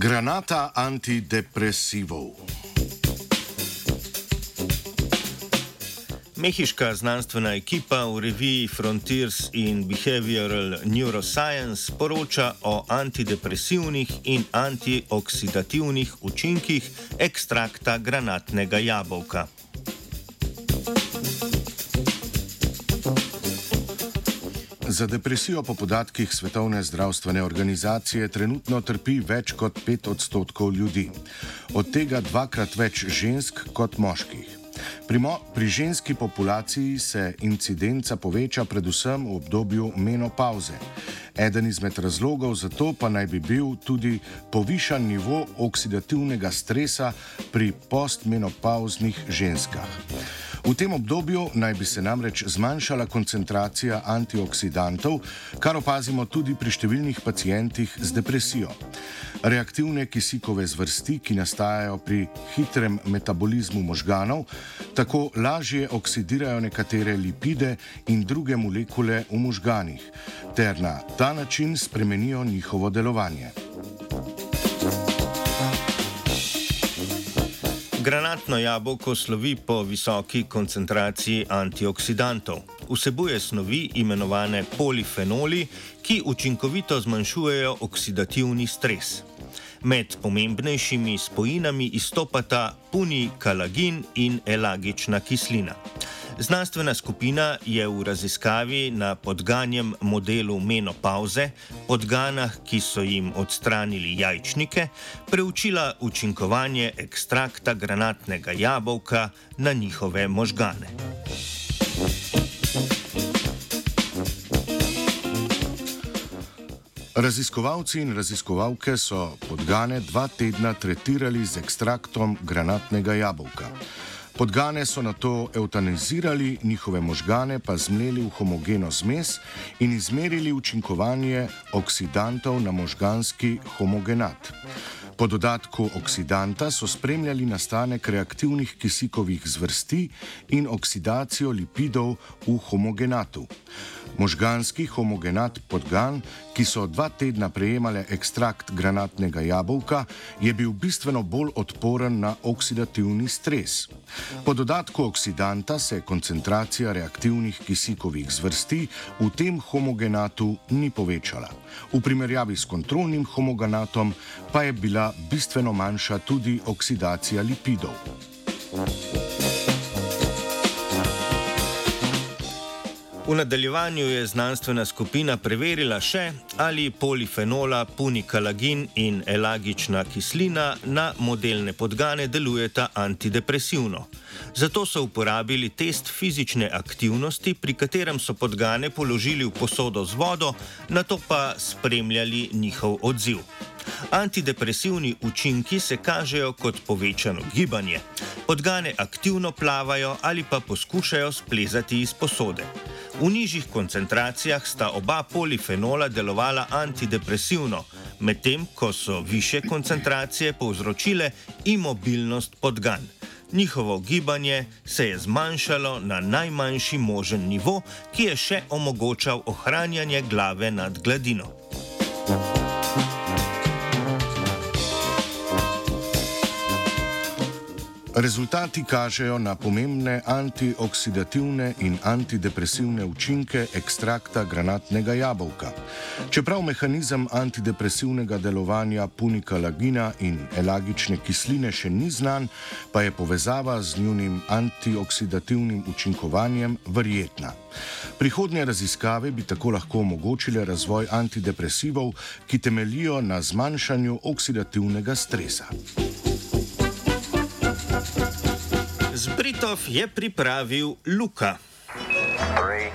Granata antidepresivov. Mehiška znanstvena ekipa v reviji Frontiers in Behavioral Neuroscience poroča o antidepresivnih in antioksidativnih učinkih ekstrakta granatnega jabolka. Za depresijo po podatkih Svetovne zdravstvene organizacije trenutno trpi več kot 5 odstotkov ljudi, od tega dvakrat več žensk kot moških. Pri, mo, pri ženski populaciji se incidenca poveča predvsem v obdobju menopauze. Eden izmed razlogov za to pa naj bi bil tudi povišan nivo oksidativnega stresa pri postmenopauznih ženskah. V tem obdobju naj bi se namreč zmanjšala koncentracija antioksidantov, kar opazimo tudi pri številnih pacijentih z depresijo. Reaktivne kisikove zvrsti, ki nastajajo pri hitrem metabolizmu možganov, tako lažje oksidirajo nekatere lipide in druge molekule v možganih, ter na ta način spremenijo njihovo delovanje. Granatno jabolko slovi po visoki koncentraciji antioksidantov. Vsebuje snovi imenovane polifenoli, ki učinkovito zmanjšujejo oksidativni stres. Med pomembnejšimi spojinami izstopata punikalagin in elagična kislina. Znanstvena skupina je v raziskavi na podganjem modelu menopauze, podganah, ki so jim odstranili jajčnike, preučila učinkovanje ekstrakta granatnega jabolka na njihove možgane. Raziskovalci in raziskovalke so podgane dva tedna tretirali z ekstraktom granatnega jabolka. Podgane so na to eutanizirali, njihove možgane pa zmleli v homogeno zmes in izmerili učinkovanje oksidantov na možganski homogenat. Po dodatku oksidanta so spremljali nastanek reaktivnih kisikovih zvrsti in oksidacijo lipidov v homogenatu. Možganski homogenat podgan, ki so dva tedna prejemali ekstrakt granatnega jabolka, je bil bistveno bolj odporen na oksidativni stres. Po dodatku oksidanta se koncentracija reaktivnih kisikovih zvrsti v tem homogenatu ni povečala. V primerjavi s kontrolnim homogenatom pa je bila bistveno manjša tudi oksidacija lipidov. V nadaljevanju je znanstvena skupina preverila še, ali polifenola, punikalagin in elagična kislina na modelne podgane delujeta antidepresivno. Zato so uporabili test fizične aktivnosti, pri katerem so podgane položili v posodo z vodo, na to pa spremljali njihov odziv. Antidepresivni učinki se kažejo kot povečano gibanje. Podgane aktivno plavajo ali pa poskušajo splezati iz posode. V nižjih koncentracijah sta oba polifenola delovala antidepresivno, medtem ko so više koncentracije povzročile imobilnost podgan. Njihovo gibanje se je zmanjšalo na najmanjši možen nivo, ki je še omogočal ohranjanje glave nad gladino. Rezultati kažejo na pomembne antioksidativne in antidepresivne učinke ekstrakta granatnega jabolka. Čeprav mehanizem antidepresivnega delovanja punikalagina in elagične kisline še ni znan, pa je povezava z njunim antioksidativnim učinkovanjem verjetna. Prihodnje raziskave bi tako lahko omogočile razvoj antidepresivov, ki temelijo na zmanjšanju oksidativnega stresa. z Britov je pripravil Luka. Three,